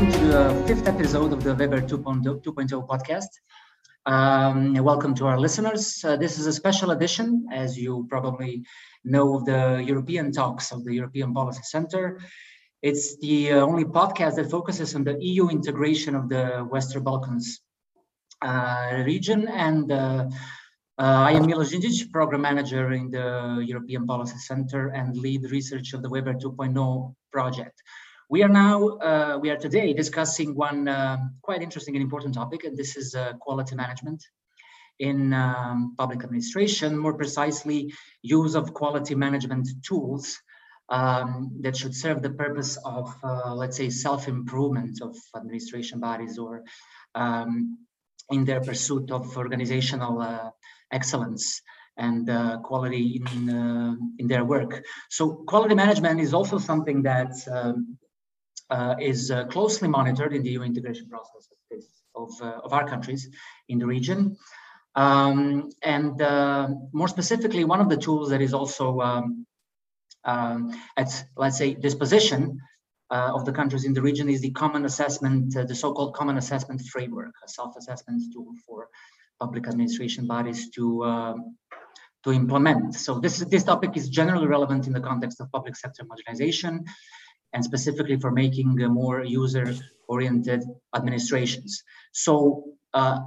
welcome to the fifth episode of the WeBER 2.0, 2.0 podcast. Um, welcome to our listeners. Uh, this is a special edition, as you probably know, of the European talks of the European Policy Center. It's the uh, only podcast that focuses on the EU integration of the Western Balkans uh, region. And uh, uh, I am Milos Đinđić, program manager in the European Policy Center and lead research of the WeBER 2.0 project. We are now, uh, we are today discussing one um, quite interesting and important topic, and this is uh, quality management in um, public administration, more precisely, use of quality management tools um, that should serve the purpose of, uh, let's say, self-improvement of administration bodies or um, in their pursuit of organizational uh, excellence and uh, quality in, uh, in their work. So quality management is also something that um, uh, is uh, closely monitored in the EU integration process of, of, uh, of our countries in the region. Um, and uh, more specifically, one of the tools that is also um, um, at, let's say, disposition uh, of the countries in the region is the common assessment, uh, the so-called common assessment framework, a self-assessment tool for public administration bodies to um, to implement. So this this topic is generally relevant in the context of public sector modernization, and specifically for making more user-oriented administrations. So uh,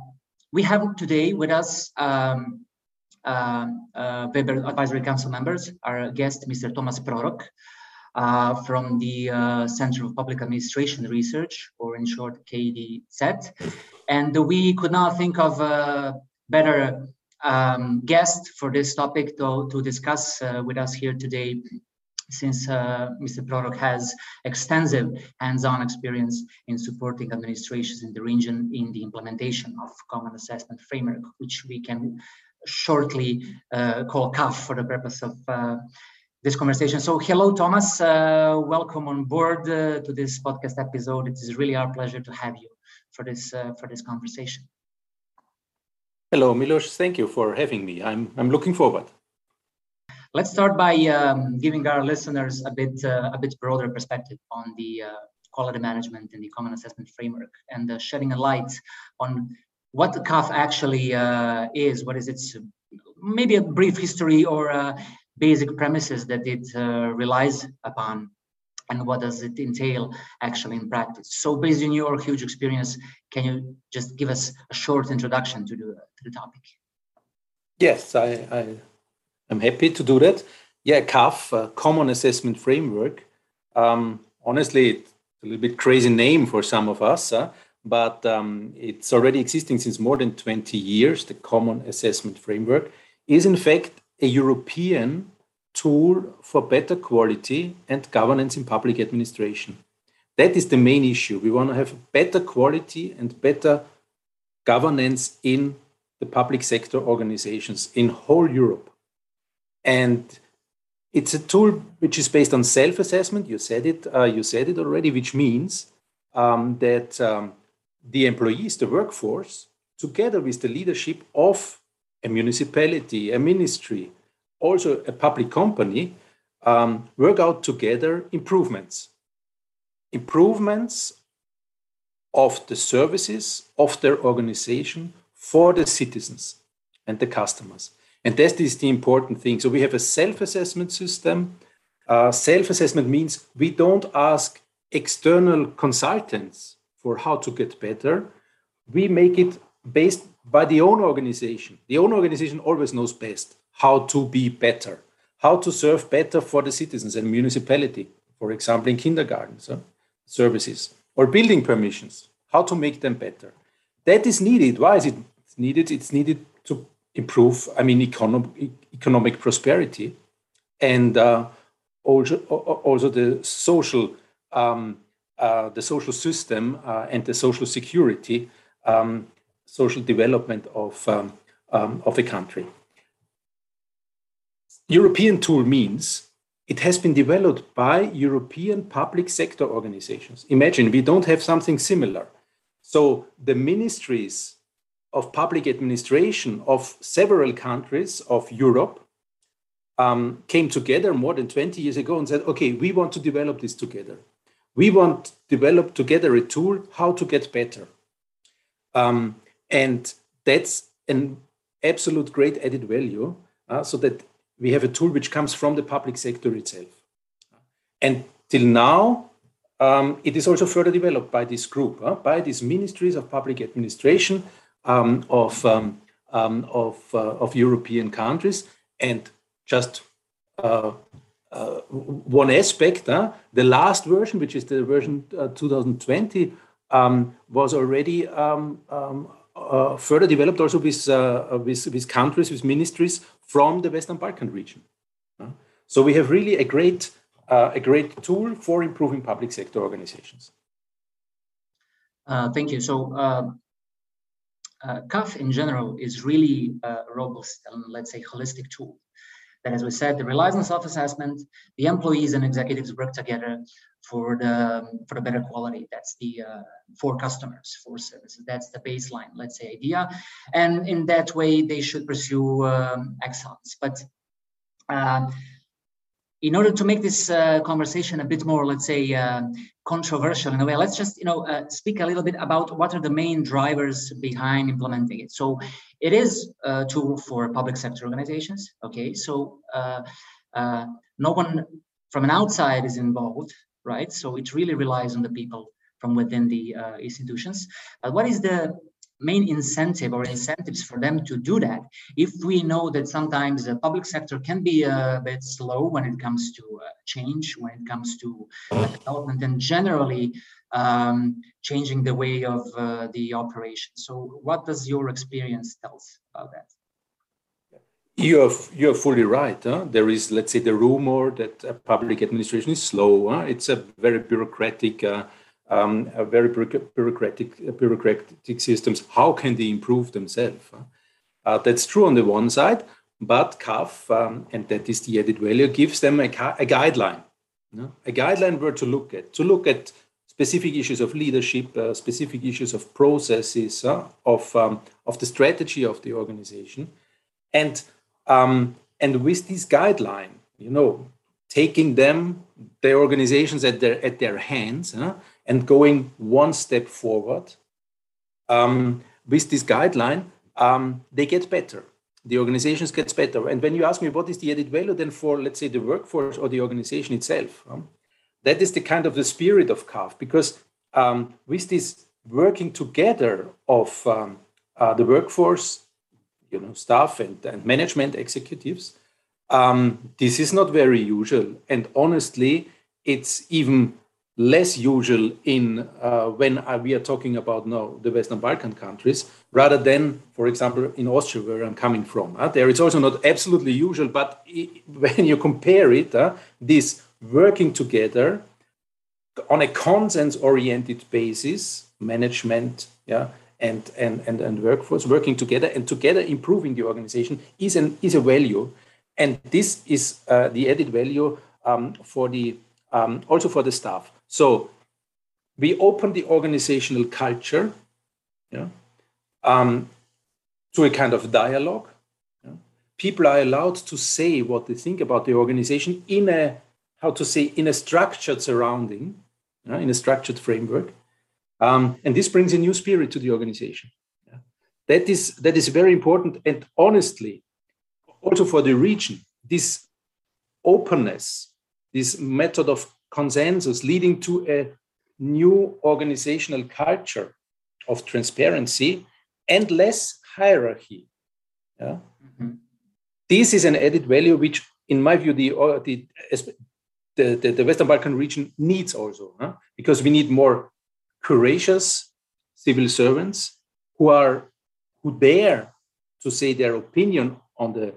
we have today with us um, uh, uh, WeBER Advisory Council members, our guest, Mr. Thomas Prorok, uh, from the uh, Center of Public Administration Research, or in short, KDZ. And we could not think of a better um, guest for this topic to, to discuss uh, with us here today since uh, Mr. Prorok has extensive hands-on experience in supporting administrations in the region in the implementation of Common Assessment Framework, which we can shortly uh, call CAF for the purpose of uh, this conversation. So hello, Thomas. Uh, welcome on board uh, to this podcast episode. It is really our pleasure to have you for this uh, for this conversation. Hello, Milos. Thank you for having me. I'm I'm looking forward. Let's start by um, giving our listeners a bit uh, a bit broader perspective on the uh, quality management and the common assessment framework and uh, shedding a light on what the CAF actually uh, is, what is its maybe a brief history or uh, basic premises that it uh, relies upon and what does it entail actually in practice. So based on your huge experience, can you just give us a short introduction to the, to the topic? Yes, I, I I'm happy to do that. Yeah, CAF, uh, Common Assessment Framework. Um, honestly, it's a little bit crazy name for some of us, but um, it's already existing since more than 20 years. The Common Assessment Framework is, in fact, a European tool for better quality and governance in public administration. That is the main issue. We want to have better quality and better governance in the public sector organizations in whole Europe. And it's a tool which is based on self-assessment. You said it. Uh, you said it already, which means um, that um, the employees, the workforce, together with the leadership of a municipality, a ministry, also a public company, um, work out together improvements. Improvements of the services of their organization for the citizens and the customers. And that is the important thing. So we have a self assessment system. Uh, self assessment means we don't ask external consultants for how to get better. We make it based by the own organization. The own organization always knows best how to be better, how to serve better for the citizens and municipality, for example, in kindergartens, services, or building permissions, how to make them better. That is needed. Why is it needed? It's needed to improve, I mean, economic, economic prosperity and uh, also, also the social, um, uh, the social system uh, and the social security, um, social development of, um, um, of a country. European tool means it has been developed by European public sector organizations. Imagine we don't have something similar. So the ministries of public administration of several countries of Europe um, came together more than 20 years ago and said, okay, we want to develop this together. we want to develop together a tool how to get better. Um, and that's an absolute great added value uh, so that we have a tool which comes from the public sector itself. And till now, um, it is also further developed by this group, uh, by these ministries of public administration um, of, um, um of, uh, of European countries. And just uh, uh, one aspect, uh, the last version, which is the version uh, 2020, um, was already um, uh, further developed also with, uh, with, with, countries, with ministries from the Western Balkan region. so we have really a great, a great tool for improving public sector organizations. thank you. So uh, CAF in general is really a robust and let's say holistic tool that, as we said, the relies on self-assessment. The employees and executives work together for the for the better quality. That's the uh, for customers, for services. That's the baseline, let's say, idea. And in that way, they should pursue um, excellence. But uh, in order to make this uh, conversation a bit more, let's say, uh, controversial in a way, let's just you know uh, speak a little bit about what are the main drivers behind implementing it. So, it is a tool for public sector organizations. Okay, so uh, uh, no one from an outside is involved, right? So it really relies on the people from within the uh, institutions. But what is the main incentive or incentives for them to do that if we know that sometimes the public sector can be a bit slow when it comes to uh, change when it comes to uh, development and generally um, changing the way of uh, the operation so what does your experience tell us about that you're, you're fully right. Huh? There is, let's say, the rumor that public administration is slow. Huh? It's a very bureaucratic uh, um, very bureaucratic, bureaucratic systems. How can they improve themselves? Uh, that's true on the one side, but CAF, um, and that is the added value, gives them a, a guideline, you know? a guideline where to look at, to look at specific issues of leadership, uh, specific issues of processes, uh, of, um, of the strategy of the organization. And, um, and with this guideline, you know, taking them, the organizations at their, at their hands, and going one step forward um, with this guideline, um, they get better. The organizations get better. And when you ask me what is the added value then for, let's say, the workforce or the organization itself, um, that is the kind of the spirit of CAF because um, with this working together of um, uh, the workforce, you know, staff and, and management executives, um, this is not very usual. And honestly, it's even less usual in uh, when uh, we are talking about now the Western Balkan countries, rather than, for example, in Austria, where I'm coming from. Uh, there it's also not absolutely usual, but it, when you compare it, uh, this working together on a consensus-oriented basis, management, yeah, and, and, and, and workforce working together and together improving the organization is an is a value, and this is uh, the added value um, for the um, also for the staff. So we open the organizational culture yeah, um, to a kind of dialogue. Yeah. People are allowed to say what they think about the organization in a, how to say, in a structured surrounding, yeah, in a structured framework. Um, and this brings a new spirit to the organization. That, is, that is very important. And honestly, also for the region, this openness, this method of consensus leading to a new organizational culture of transparency and less hierarchy. Yeah? Mm-hmm. This is an added value which, in my view, the, the, the, the Western Balkan region needs also, huh? because we need more courageous civil servants who are who dare to say their opinion on the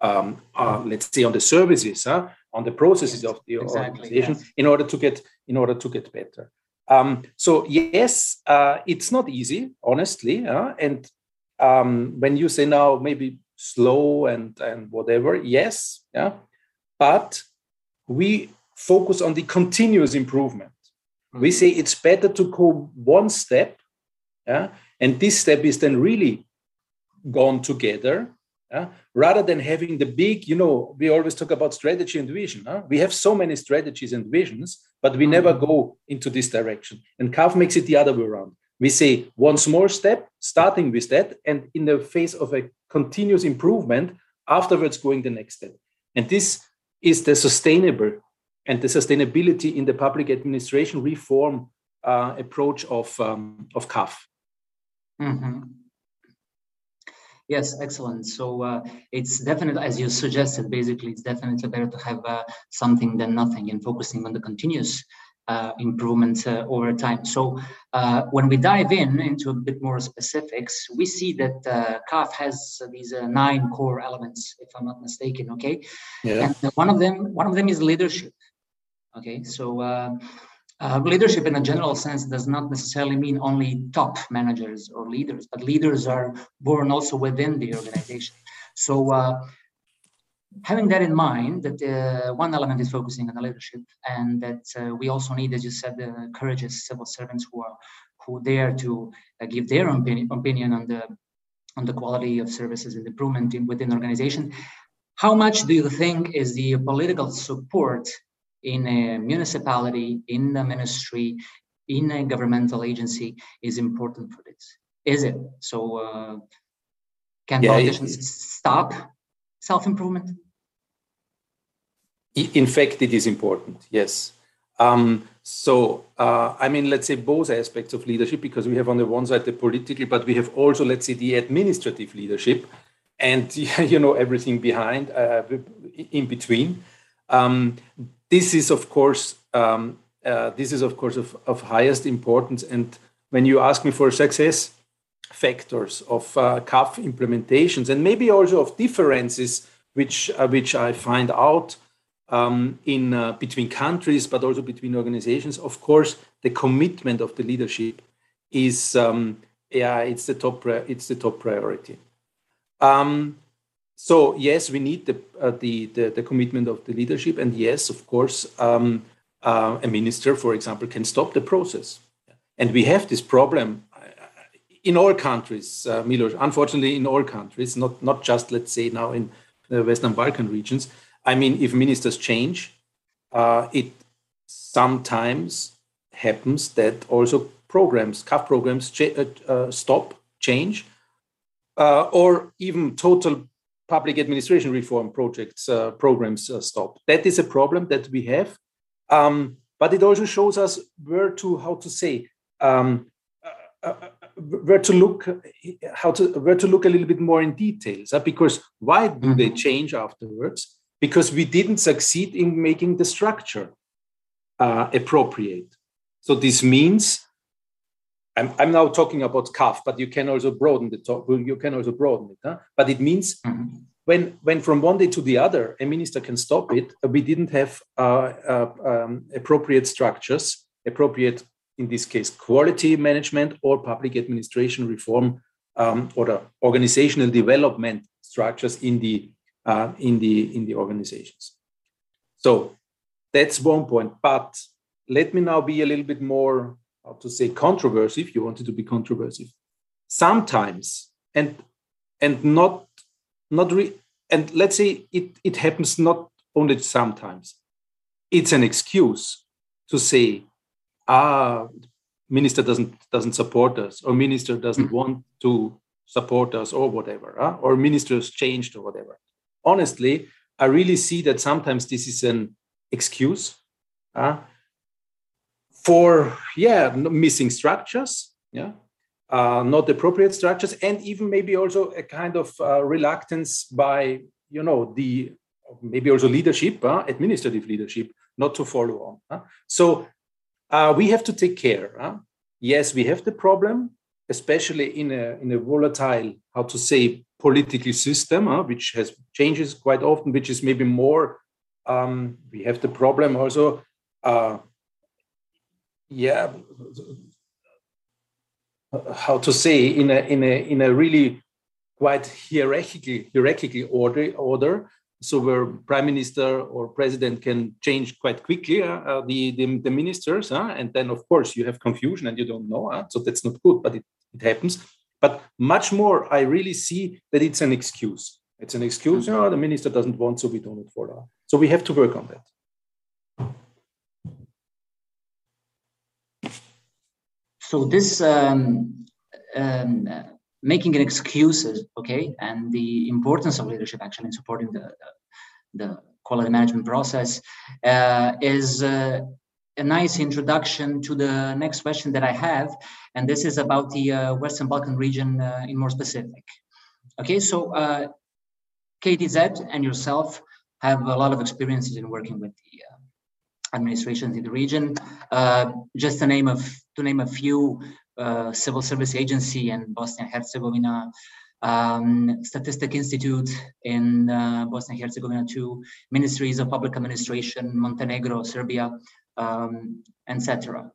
um, uh, let's say on the services huh? On the processes yes, of the exactly, organization yes. in order to get in order to get better. Um, so yes, uh, it's not easy, honestly. Uh, and um, when you say now maybe slow and and whatever, yes, yeah, but we focus on the continuous improvement. Mm-hmm. We say it's better to go one step, yeah, and this step is then really gone together Yeah? Rather than having the big, you know, we always talk about strategy and vision. Huh? We have so many strategies and visions, but we never mm-hmm. go into this direction. And CAF makes it the other way around. We say one small step, starting with that, and in the face of a continuous improvement, afterwards going the next step. And this is the sustainable and the sustainability in the public administration reform uh, approach of, um, of CAF. Mm-hmm. Yes, excellent. So uh, it's definitely, as you suggested, basically, it's definitely better to have uh, something than nothing and focusing on the continuous uh, improvement uh, over time. So uh, when we dive in into a bit more specifics, we see that uh, CAF has these uh, nine core elements, if I'm not mistaken. Okay, yeah. and one of them, one of them is leadership. Okay, so. Uh, leadership in a general sense does not necessarily mean only top managers or leaders, but leaders are born also within the organization. So having that in mind, that uh, one element is focusing on the leadership, and that uh, we also need, as you said, the courageous civil servants who are who dare to uh, give their opinion, opinion on the on the quality of services and improvement in, within the organization. How much do you think is the political support in a municipality, in the ministry, in a governmental agency is important for this? Is it so? Uh, can yeah, politicians stop self improvement? In fact, it is important, yes. Um, so, uh, I mean, let's say both aspects of leadership, because we have on the one side the political, but we have also, let's say, the administrative leadership and, you know, everything behind, uh, in between. Um, this is, of course, um, uh, this is, of course, of, of highest importance. And when you ask me for success, factors of uh, CAF implementations and maybe also of differences which uh, which I find out um, in uh, between countries but also between organizations. Of course, the commitment of the leadership is um, yeah it's the top it's the top priority. Um, so yes, we need the, uh, the, the the commitment of the leadership, and yes, of course, um, uh, a minister, for example, can stop the process. And we have this problem in all countries, uh, Milos, unfortunately, in all countries, not, not just, let's say, now in the Western Balkan regions. I mean, if ministers change, uh, it sometimes happens that also programs, CAF programs, ch- uh, uh, stop, change, uh, or even total public administration reform projects, uh, programs uh, stop. That is a problem that we have. Um, but it also shows us where to, how to say, um, where to look how to where to look a little bit more in details uh, because why do mm-hmm. they change afterwards because we didn't succeed in making the structure uh, appropriate so this means I'm, I'm now talking about CAF but you can also broaden the talk you can also broaden it huh? but it means mm-hmm. when when from one day to the other a minister can stop it we didn't have uh, uh um, appropriate structures appropriate in this case, quality management or public administration reform um, or the organizational development structures in the uh, in the in the organizations. So that's one point. But let me now be a little bit more how to say controversial if you wanted to be controversial. Sometimes and and not not re- and let's say it it happens not only sometimes. It's an excuse to say ah, minister doesn't doesn't support us, or minister doesn't mm-hmm. want to support us, or whatever, huh? or ministers changed, or whatever. Honestly, I really see that sometimes this is an excuse uh, for yeah missing structures, yeah, uh, not appropriate structures, and even maybe also a kind of uh, reluctance by you know the maybe also leadership, uh, administrative leadership, not to follow on. Huh? So uh, we have to take care. Huh? Yes, we have the problem, especially in a, in a volatile, how to say, political system, huh? which has changes quite often, which is maybe more. Um, we have the problem also. Yeah, how to say in a in a in a really quite hierarchical hierarchical order order so where prime minister or president can change quite quickly uh, uh, the, the, the ministers uh, and then of course you have confusion and you don't know uh, so that's not good but it, it happens but much more i really see that it's an excuse It's an excuse. No, the minister doesn't want, so we don't follow. So we have to work on that. So this um, um, uh, making an excuses, okay, and the importance of leadership actually in supporting the the, quality management process uh, is uh, a nice introduction to the next question that I have, and this is about the uh, Western Balkan region uh, in more specific. Okay, so uh, KDZ and yourself have a lot of experiences in working with the administrations in the region. just to name of to name a few, uh, civil service agency in Bosnia and Herzegovina, um, Statistic Institute in uh, Bosnia and Herzegovina, two ministries of public administration, Montenegro, Serbia, um, etc.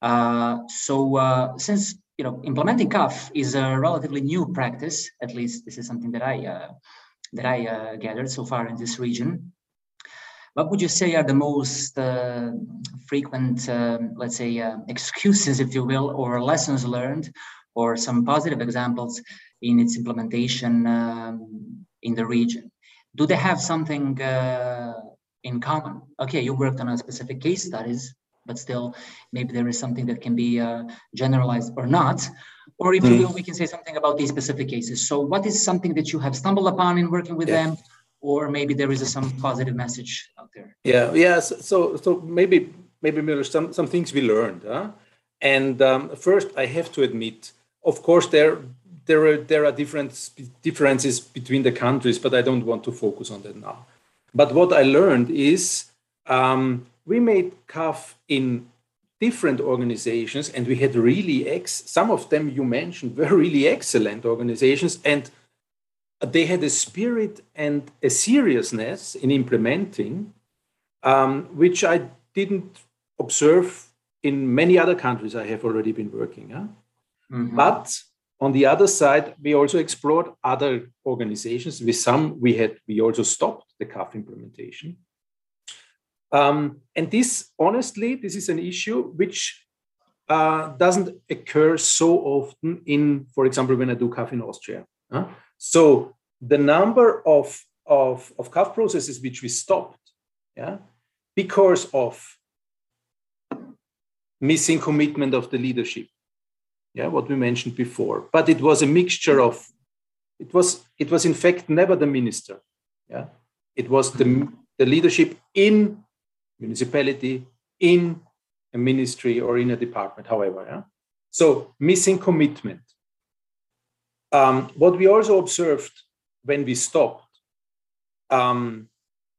Uh, so uh, since you know implementing CAF is a relatively new practice, at least this is something that I uh, that I uh, gathered so far in this region. What would you say are the most uh, frequent, um, let's say, uh, excuses, if you will, or lessons learned, or some positive examples in its implementation um, in the region? Do they have something uh, in common? Okay, you worked on a specific case studies, but still, maybe there is something that can be uh, generalized or not. Or if mm. you hmm. will, we can say something about these specific cases. So, what is something that you have stumbled upon in working with yeah. them? Or maybe there is a, some positive message out there yeah yeah so so maybe maybe Milos, some some things we learned huh? and um, first i have to admit of course there there are there are different differences between the countries but i don't want to focus on that now but what i learned is um, we made CAF in different organizations and we had really ex some of them you mentioned were really excellent organizations and they had a spirit and a seriousness in implementing, um, which I didn't observe in many other countries I have already been working. Huh? Mm-hmm. But on the other side, we also explored other organizations. With some, we had we also stopped the CAF implementation. Um, and this, honestly, this is an issue which uh, doesn't occur so often in, for example, when I do CAF in Austria. Huh? So the number of, of, of CAF processes which we stopped, yeah, because of missing commitment of the leadership, yeah, what we mentioned before. But it was a mixture of, it was, it was in fact never the minister, yeah. It was the, the leadership in municipality, in a ministry or in a department, however. Yeah? So missing commitment. Um, what we also observed when we stopped, um,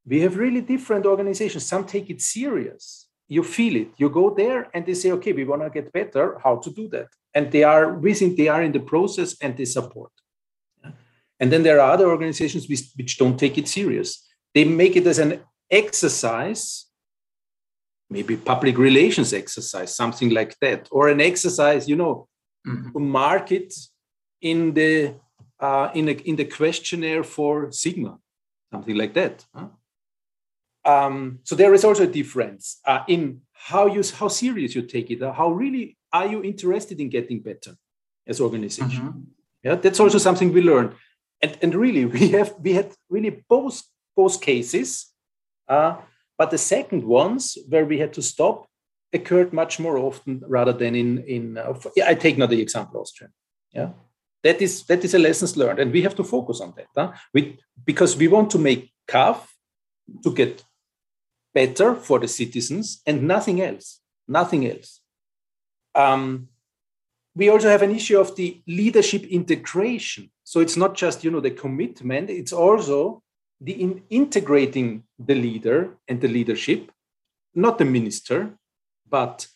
we have really different organizations. Some take it serious. You feel it. You go there and they say, okay, we want to get better. How to do that? And they are within, they are in the process and they support. And then there are other organizations which, which don't take it serious. They make it as an exercise, maybe public relations exercise, something like that, or an exercise, you know, mm-hmm. to market in the uh, in, a, in the questionnaire for Sigma, something like that. Huh? Um, so there is also a difference uh, in how you how serious you take it. Uh, how really are you interested in getting better as organization? Mm-hmm. Yeah, that's also something we learned. And, and really, we have we had really both both cases, uh, but the second ones where we had to stop occurred much more often rather than in in. Uh, yeah, I take now the example Austria. Yeah, that is that is a lessons learned and we have to focus on that huh? we, because we want to make CAF to get better for the citizens and nothing else nothing else. Um, we also have an issue of the leadership integration. So it's not just you know the commitment it's also the in integrating the leader and the leadership not the minister but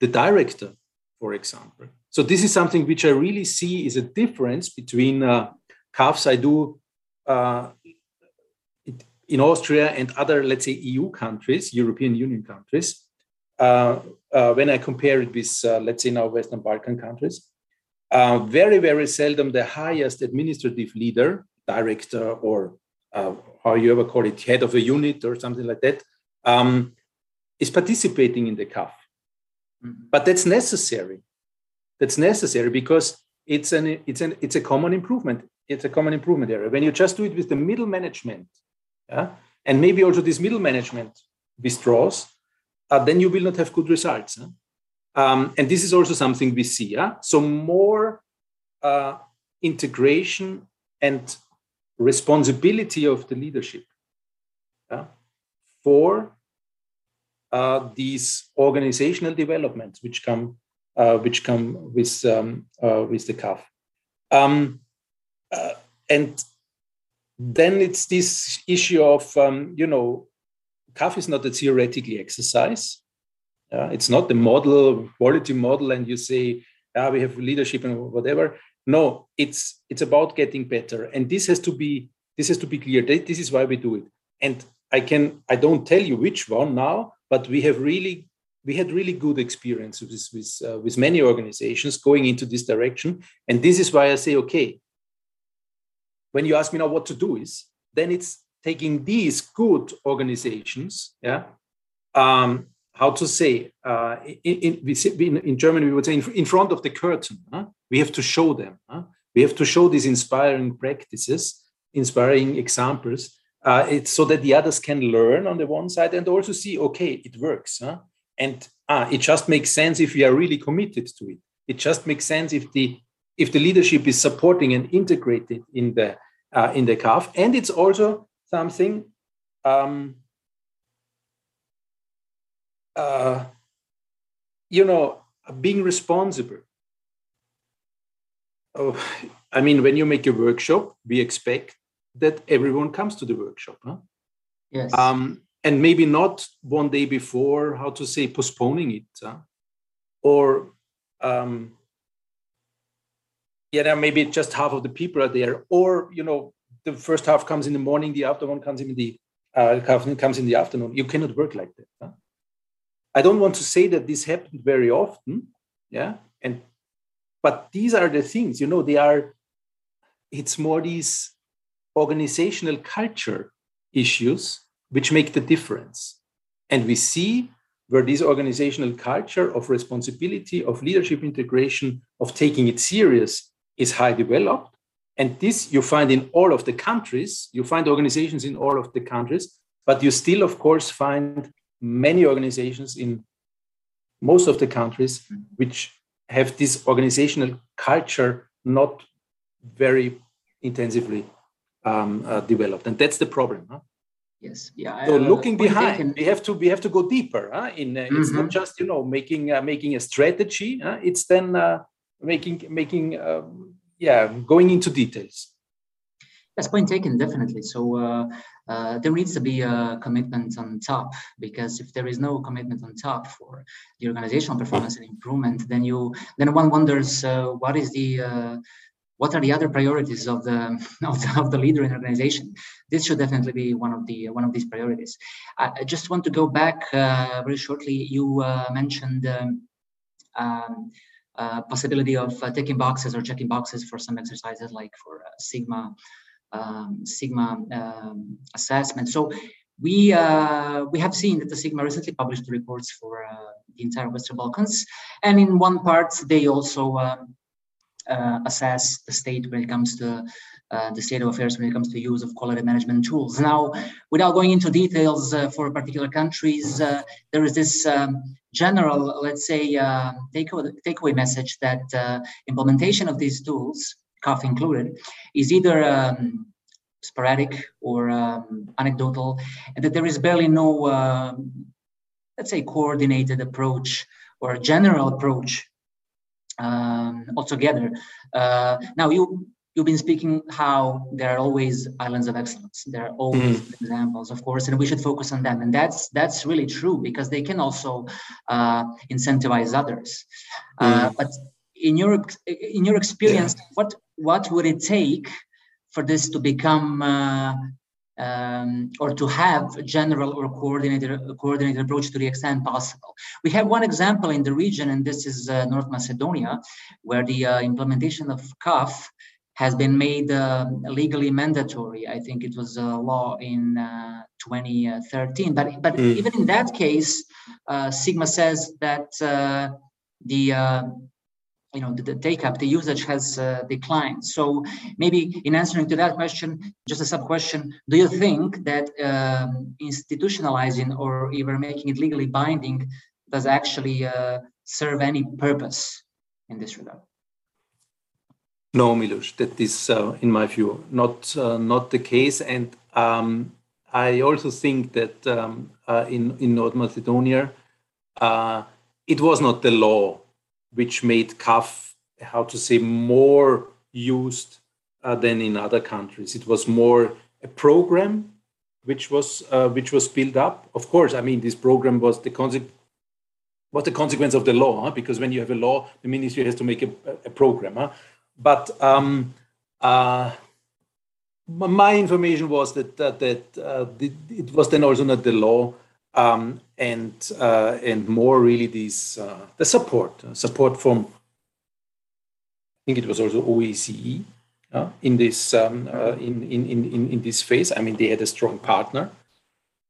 the director for example so this is something which I really see is a difference between uh, I do uh, in Austria and other, let's say, EU countries, European Union countries, uh, uh, when I compare it with, uh, let's say, now Western Balkan countries. Uh, very, very seldom the highest administrative leader, director, or how you ever call it, head of a unit or something like that, um, is participating in the CAF. Mm-hmm. But that's necessary that's necessary because it's an it's an it's a common improvement it's a common improvement area. When you just do it with the middle management, yeah, and maybe also this middle management withdraws, uh, then you will not have good results. Huh? Um, and this is also something we see. Yeah? So more uh, integration and responsibility of the leadership yeah, for these organizational developments which come uh, which come with um, uh, with the CAF. Um, uh, and then it's this issue of um, you know CAF is not a theoretical exercise. Uh, it's not the model, quality model, and you say, ah, we have leadership and whatever. No, it's it's about getting better, and this has to be this has to be clear. This is why we do it. And I can I don't tell you which one now, but we have really we had really good experiences with with, uh, with many organizations going into this direction, and this is why I say, okay. When you ask me now what to do is, then it's taking these good organizations, yeah, um, how to say, uh, in, in, in, Germany, we would say in, in front of the curtain. Huh? We have to show them. Huh? We have to show these inspiring practices, inspiring examples, uh, it's so that the others can learn on the one side and also see, okay, it works. Huh? And ah, it just makes sense if we are really committed to it. It just makes sense if the if the leadership is supporting and integrated in the uh, in the CAF And it's also something um, uh, you know being responsible oh, i mean when you make a workshop we expect that everyone comes to the workshop huh? yes um, and maybe not one day before how to say postponing it huh? or um, yeah maybe just half of the people are there or you know the first half comes in the morning, the after one comes in the uh, comes in the afternoon. You cannot work like that. Huh? I don't want to say that this happened very often, yeah, and but these are the things, you know, they are. It's more these organizational culture issues which make the difference, and we see where this organizational culture of responsibility, of leadership integration, of taking it serious is high developed. And this you find in all of the countries, you find organizations in all of the countries, but you still, of course, find many organizations in most of the countries which have this organizational culture not very intensively um, uh, developed. And that's the problem. Huh? Yes. Yeah. So uh, looking behind, taken... we have to we have to go deeper. Huh? In uh, mm-hmm. it's not mm-hmm. just you know making uh, making a strategy. Huh? It's then uh, making making um, yeah, going into details. Yes, point taken, definitely. So uh, uh, there needs to be a commitment on top because if there is no commitment on top for the organizational performance and improvement, then you then one wonders uh, what is the uh, what are the other priorities of the, of the, of the leader in organization? This should definitely be one of the one of these priorities. I, I just want to go back uh, very shortly. You uh, mentioned um, um, uh, possibility of uh, ticking boxes or checking boxes for some exercises like for uh, sigma um, sigma um, assessment. So we uh, we have seen that the sigma recently published reports for uh, the entire western balkans. And in one part they also um, assess the state when it comes to uh, the state of affairs when it comes to use of quality management tools. Now, without going into details uh, for particular countries, uh, there is this um, general, let's say, uh, takeaway, takeaway message that uh, implementation of these tools, CAF included, is either um, sporadic or um, anecdotal, and that there is barely no, um, let's say, coordinated approach or general approach um, altogether. Uh, now, you you've been speaking how there are always islands of excellence there are always mm. examples of course and we should focus on them and that's that's really true because they can also uh, incentivize others uh, mm. uh, but in your in your experience yeah. what what would it take for this to become uh, um, or to have a general or coordinated coordinated approach to the extent possible. We have one example in the region, and this is uh, North Macedonia, where the uh, implementation of CAF has been made uh, legally mandatory. I think it was a law in uh, 2013. But but mm. even in that case, uh, Sigma says that uh, the uh, you know the, the, take up the usage has uh, declined. So maybe in answering to that question just a sub question do you think that um, institutionalizing or even making it legally binding does actually uh, serve any purpose in this regard? No Milos, that is uh, in my view not uh, not the case. And um, i also think that um, uh, in in north macedonia uh, it was not the law which made CAF, how to say, more used uh, than in other countries. It was more a program which was uh, which was built up. Of course, I mean this program was the consequence was the consequence of the law huh? because when you have a law, the ministry has to make a, a program. Huh? But um, uh, my information was that that, that uh, it was then also not the law um, and uh, and more really these uh, the support uh, support from I think it was also OSCE uh, in this um, uh, in, in, in, in this phase. I mean, they had a strong partner.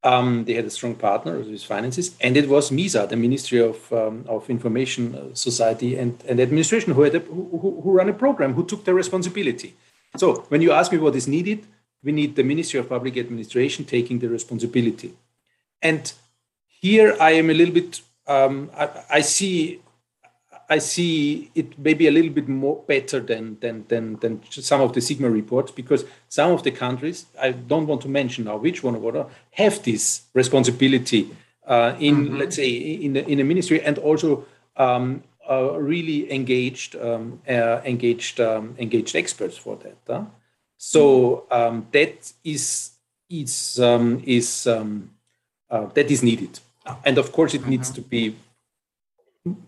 Um, they had a strong partner with finances, and it was MISA, the Ministry of um, of Information Society and, and Administration, who had a, who, who ran a program, who took the responsibility. So when you ask me what is needed, we need the Ministry of Public Administration taking the responsibility. And here I am a little bit. Um, I, I, see. I see it maybe a little bit more better than than than than some of the Sigma reports because some of the countries I don't want to mention now which one or what have this responsibility uh, in mm-hmm. let's say in the, in the ministry and also um, uh, really engaged um, uh, engaged um, engaged experts for that. Huh? So um, that is is um, is um, uh, that is needed. And of course, it needs mm-hmm. to be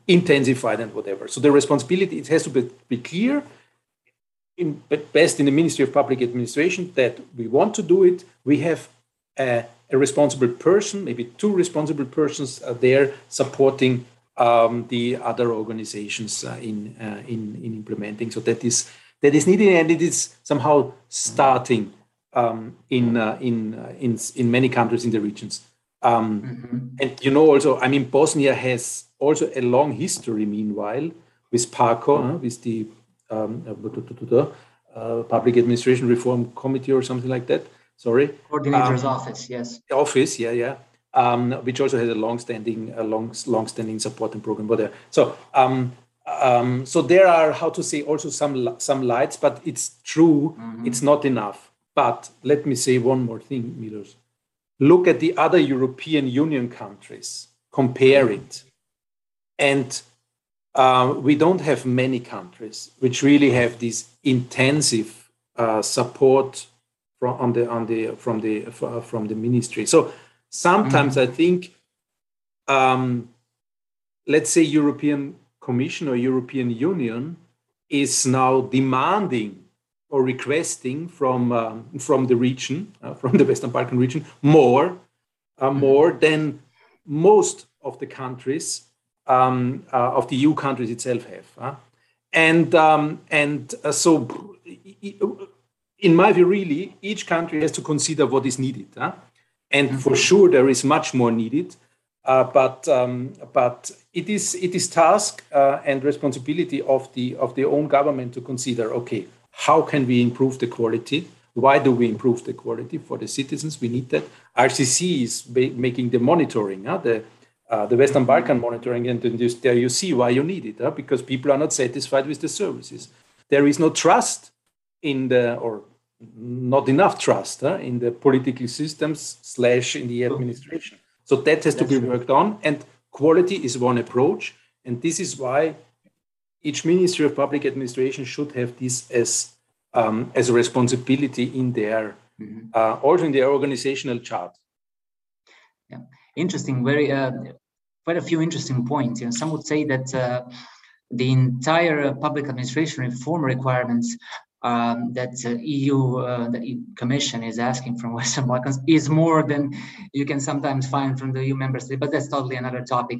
intensified and whatever. So the responsibility it has to be, be clear, in, best in the Ministry of Public Administration, that we want to do it. We have a, a responsible person, maybe two responsible persons are there supporting um, the other organizations uh, in, uh, in in implementing. So that is that is needed, and it is somehow starting um, in, uh, in uh, in in many countries in the regions. Um, mm-hmm. And you know, also, I mean, Bosnia has also a long history, meanwhile, with PARCO, uh, with the um, uh, uh, Public Administration Reform Committee or something like that. Sorry. Coordinator's um, office, yes. Office, yeah, yeah. Um, which also has a long-standing, a long, long-standing support and program. But so, um, um, so there are how to say also some some lights, but it's true, mm-hmm. it's not enough. But let me say one more thing, Milos look at the other European Union countries, compare it. And uh, we don't have many countries which really have this intensive uh, support from on the on the from the uh, from the ministry. So sometimes mm-hmm. I think, um, let's say European Commission or European Union is now demanding or requesting from um, from the region, uh, from the Western Balkan region, more uh, mm-hmm. more than most of the countries um, uh, of the EU countries itself have. and um, and uh, so, in my view, really, each country has to consider what is needed. And mm-hmm. for sure, there is much more needed. Uh, but um, but it is it is task uh, and responsibility of the of the own government to consider. Okay, how can we improve the quality? Why do we improve the quality for the citizens? We need that. RCC is making the monitoring, uh, the uh, the Western Balkan monitoring, and just there you see why you need it, uh, because people are not satisfied with the services. There is no trust in the, or not enough trust uh, in the political systems slash in the administration. So that has That's to be worked on, and quality is one approach, and this is why each Ministry of Public Administration should have this as um, as a responsibility in their mm-hmm. uh, also in their organizational chart. Yeah, interesting. Very uh, quite a few interesting points. You know, some would say that uh, the entire public administration reform requirements um, that uh, EU, uh, the Commission is asking from Western Balkans is more than you can sometimes find from the EU member states, but that's totally another topic,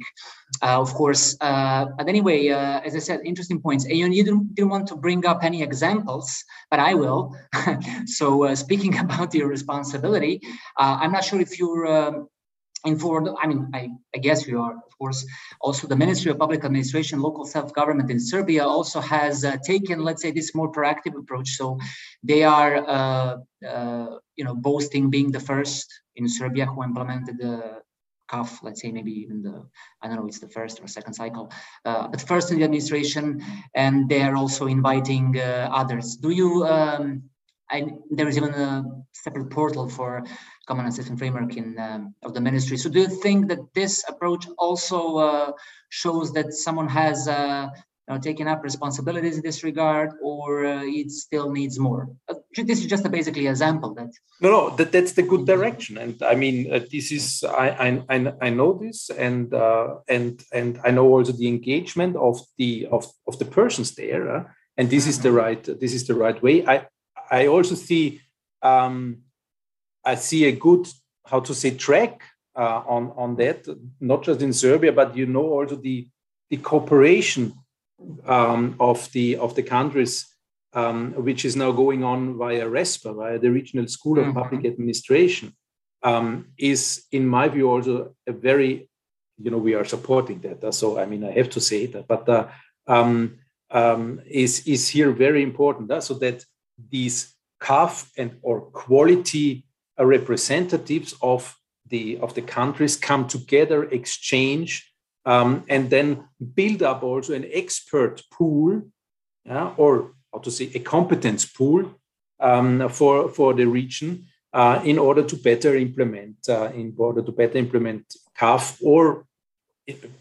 uh, of course. Uh, but anyway, uh, as I said, interesting points. And you didn't, didn't, want to bring up any examples, but I will. so uh, speaking about your responsibility, I'm not sure if you're um, and for the, I mean, I, I guess we are, of course, also the Ministry of Public Administration, local self-government in Serbia also has uh, taken, let's say, this more proactive approach. So they are, uh, uh, you know, boasting being the first in Serbia who implemented the CAF, let's say maybe even the, I don't know, it's the first or second cycle, uh, but first in the administration, and they are also inviting uh, others. Do you, um, I, there is even a separate portal for common assessment framework in um, of the ministry. So do you think that this approach also uh, shows that someone has uh, you know, taken up responsibilities in this regard, or uh, it still needs more? Uh, this is just a basically example that. No, no, that, that's the good direction, and I mean, uh, this is I, I I know this, and uh, and and I know also the engagement of the of of the persons there, and this is the mm-hmm. right this is the right way. I I also see. Um, I see a good, how to say, track uh, on on that, not just in Serbia, but you know also the the cooperation um, of the of the countries, um, which is now going on via RESPA, via the Regional School of mm-hmm. Public Administration, um, is in my view also a very, you know, we are supporting that. So I mean, I have to say that, but uh, um, um, is is here very important, uh, so that these CAF and or quality representatives of the of the countries come together, exchange, um, and then build up also an expert pool, yeah, or how to say a competence pool um, for for the region uh, in order to better implement uh, in order to better implement CAF or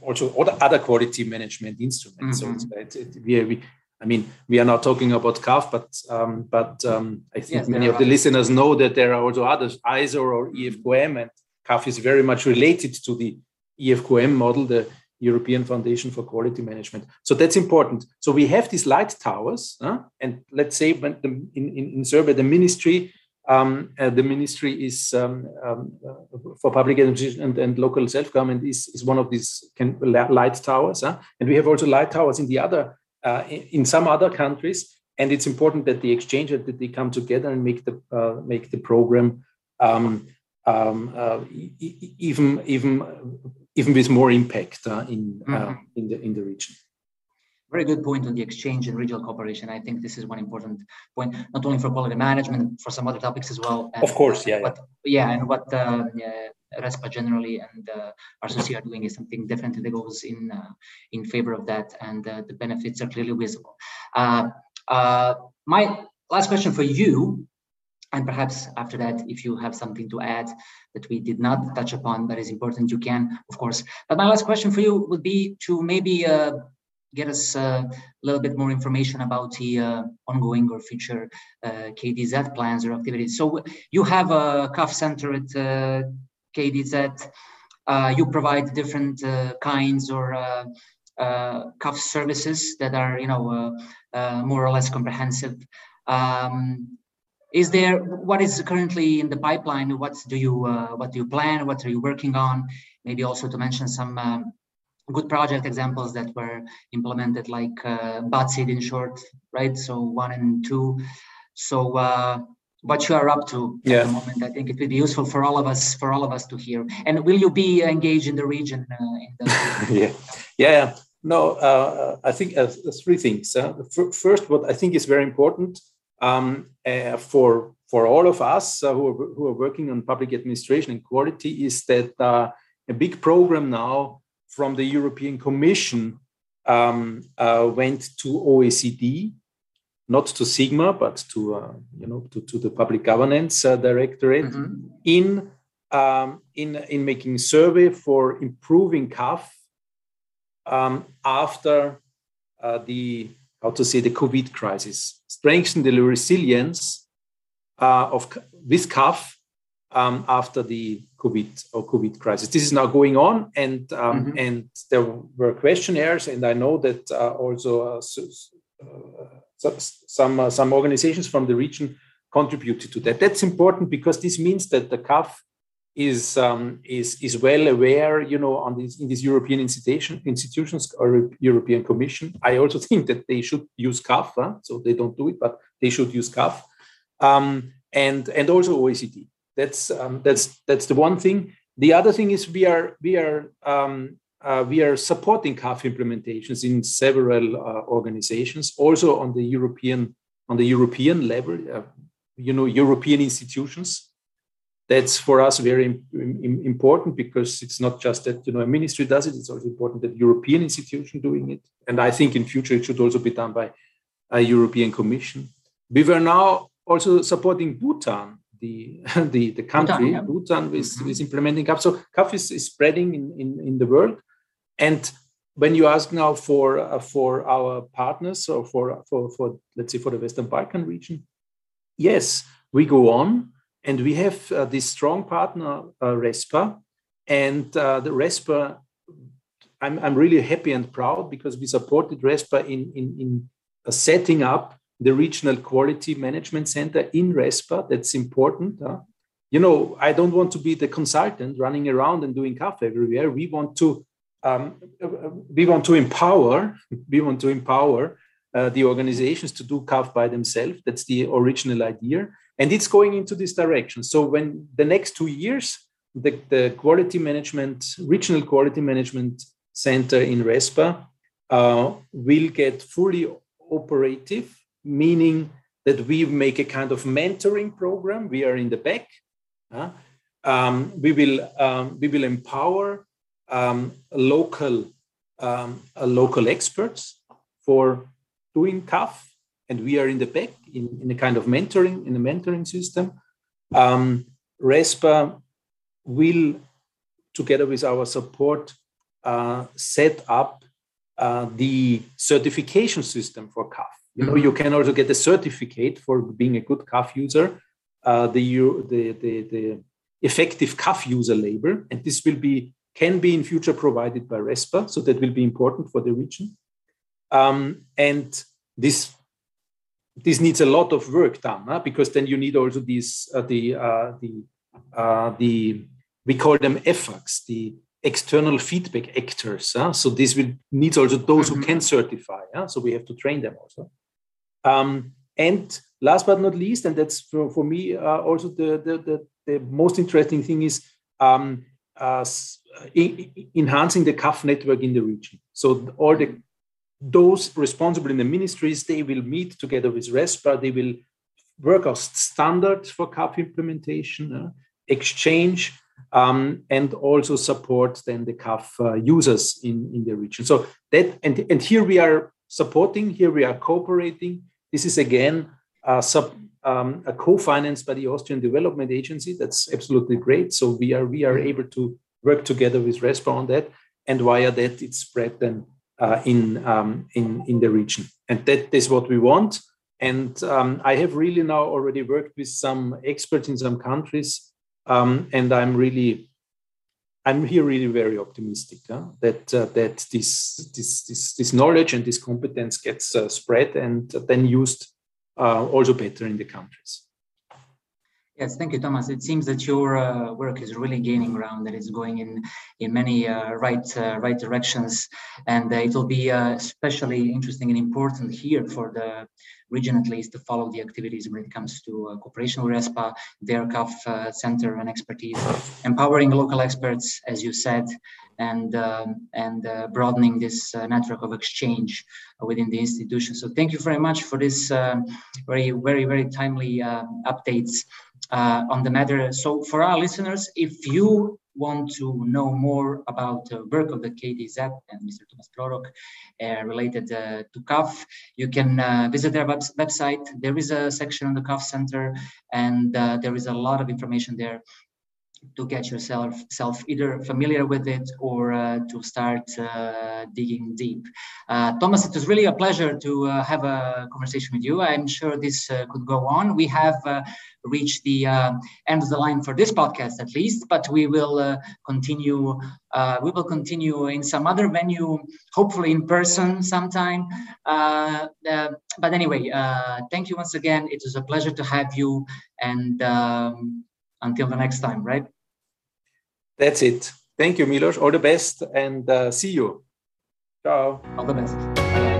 also other quality management instruments. Mm-hmm. So it's, it, we, we I mean, we are not talking about CAF, but um, but um, I think yes, many of the listeners know that there are also others, ISO or EFQM, and CAF is very much related to the EFQM model, the European Foundation for Quality Management. So that's important. So we have these light towers, huh? and let's say when the, in, in, in Serbia, the ministry um, uh, the ministry is um, um, uh, for public education and, and local self-government is, is one of these can, light towers, huh? and we have also light towers in the other uh, in some other countries. And it's important that the exchange that they come together and make the uh, make the program um, um, uh, even even even with more impact uh, in uh, mm-hmm. in the in the region very good point on the exchange and regional cooperation. I think this is one important point, not only for quality management, for some other topics as well. And, of course, yeah, but, yeah. yeah, and what uh, yeah, RESPA generally and uh, RCC are doing is something definitely that goes in uh, in favor of that, and uh, the benefits are clearly visible. Uh, my last question for you, and perhaps after that, if you have something to add that we did not touch upon that is important, you can, of course. But my last question for you would be to maybe get us a little bit more information about the uh, ongoing or future uh, KDZ plans or activities. So you have a CAF center at uh, KDZ, uh, you provide different uh, kinds or uh, CAF services that are, you know, more or less comprehensive. Um, is there what is currently in the pipeline? What do you what do you plan? What are you working on? Maybe also to mention some um, good project examples that were implemented, like uh, BACID in short, right? So one and two. So uh, what you are up to yeah. at the moment. I think it would be useful for all of us, for all of us to hear. And will you be engaged in the region? Uh, in the yeah, yeah. No, uh, I think uh, three things. Uh, first, what I think is very important um, uh, for for all of us uh, who are, who are working on public administration and quality is that a big program now from the European Commission um, went to OECD not to Sigma, but to uh, you know to, to the Public Governance uh, Directorate mm-hmm. in um, in in making survey for improving CAF um, after uh, the how to say the COVID crisis, strengthen the resilience uh, of this CAF um, after the COVID or COVID crisis. This is now going on, and um, mm-hmm. and there were questionnaires, and I know that uh, also uh, some uh, some organizations from the region contributed to that. That's important because this means that the CAF is um, is is well aware, you know, on these in these European institution, institutions or European Commission. I also think that they should use CAF, huh? so they don't do it, but they should use CAF, um, and and also OECD. That's um, that's that's the one thing. the other thing is we are we are um, uh, we are supporting CAF implementations in several uh, organizations, also on the European on the European level. Uh, you know, European institutions. That's for us very important because it's not just that you know a ministry does it; it's also important that European institution doing it. And I think in future it should also be done by a European Commission. We were now also supporting Bhutan the the, the country Bhutan, yeah. Bhutan is, mm-hmm. is implementing CAF. So CAF is, is spreading in, in, in the world. And when you ask now for uh, for our partners or for, for for let's say for the Western Balkan region, yes, we go on and we have uh, this strong partner uh, RESPA, and uh, the RESPA. I'm, I'm really happy and proud because we supported RESPA in in, in setting up the regional quality management center in RESPA. That's important. Huh? You know, I don't want to be the consultant running around and doing CAF everywhere. We want to um, we want to empower. We want to empower uh, the organizations to do CAF by themselves. That's the original idea, and it's going into this direction. So when the next two years, the, the quality management regional quality management center in RESPA uh, will get fully operative meaning that we make a kind of mentoring program. We are in the back. Um, we will um, we will empower um, local um, uh, local experts for doing CAF, and we are in the back in, in a kind of mentoring in a mentoring system. Um, RESPA will, together with our support, uh, set up uh, the certification system for CAF. You know, you can also get a certificate for being a good CAF user, uh, the, the, the, the effective CAF user label, and this will be can be in future provided by RESPA, so that will be important for the region. Um, and this this needs a lot of work done huh? because then you need also these uh, the uh, the uh, the we call them EFACs, the external feedback actors. Huh? So this will needs also those mm-hmm. who can certify. Huh? So we have to train them also. Um, and last but not least, and that's for, for me uh, also the, the, the, the, most interesting thing is um, uh, enhancing the CAF network in the region. So all the those responsible in the ministries, they will meet together with RESPA, they will work out standards for CAF implementation, uh, exchange, um, and also support then the CAF uh, users in, in the region. So that and, and here we are supporting, here we are cooperating, this is again uh, sub, um, co-financed by the Austrian Development Agency. That's absolutely great. So we are we are able to work together with RESPA on that, and via that it's spread then uh, in um, in in the region. And that is what we want. And um, I have really now already worked with some experts in some countries, um, and I'm really I'm here really very optimistic huh? that uh, that this, this this this knowledge and this competence gets uh, spread and then used uh, also better in the countries. Yes, thank you, Thomas. It seems that your uh, work is really gaining ground, that it's going in in many uh, right uh, right directions, and it will be especially interesting and important here for the region at least to follow the activities when it comes to uh, cooperation with RESPA, their CAF uh, center and expertise, empowering local experts, as you said, and um, and uh, broadening this uh, network of exchange within the institution. So thank you very much for this uh, very very very timely uh, updates on the matter. So for our listeners, if you want to know more about the work of the KDZ and Mr. Thomas Prorok uh, related uh, to CAF, you can uh, visit their web website. There is a section on the CAF Center, and uh, there is a lot of information there to get yourself self either familiar with it or uh, to start uh, digging deep. Uh, Thomas, it was really a pleasure to uh, have a conversation with you. I'm sure this uh, could go on. We have uh, reached the end of the line for this podcast, at least, but we will continue. we will continue in some other venue, hopefully in person sometime. but anyway, thank you once again. It was a pleasure to have you, and. Um, until the next time, right? That's it. Thank you, Milos. All the best and uh, see you. Ciao. All the best.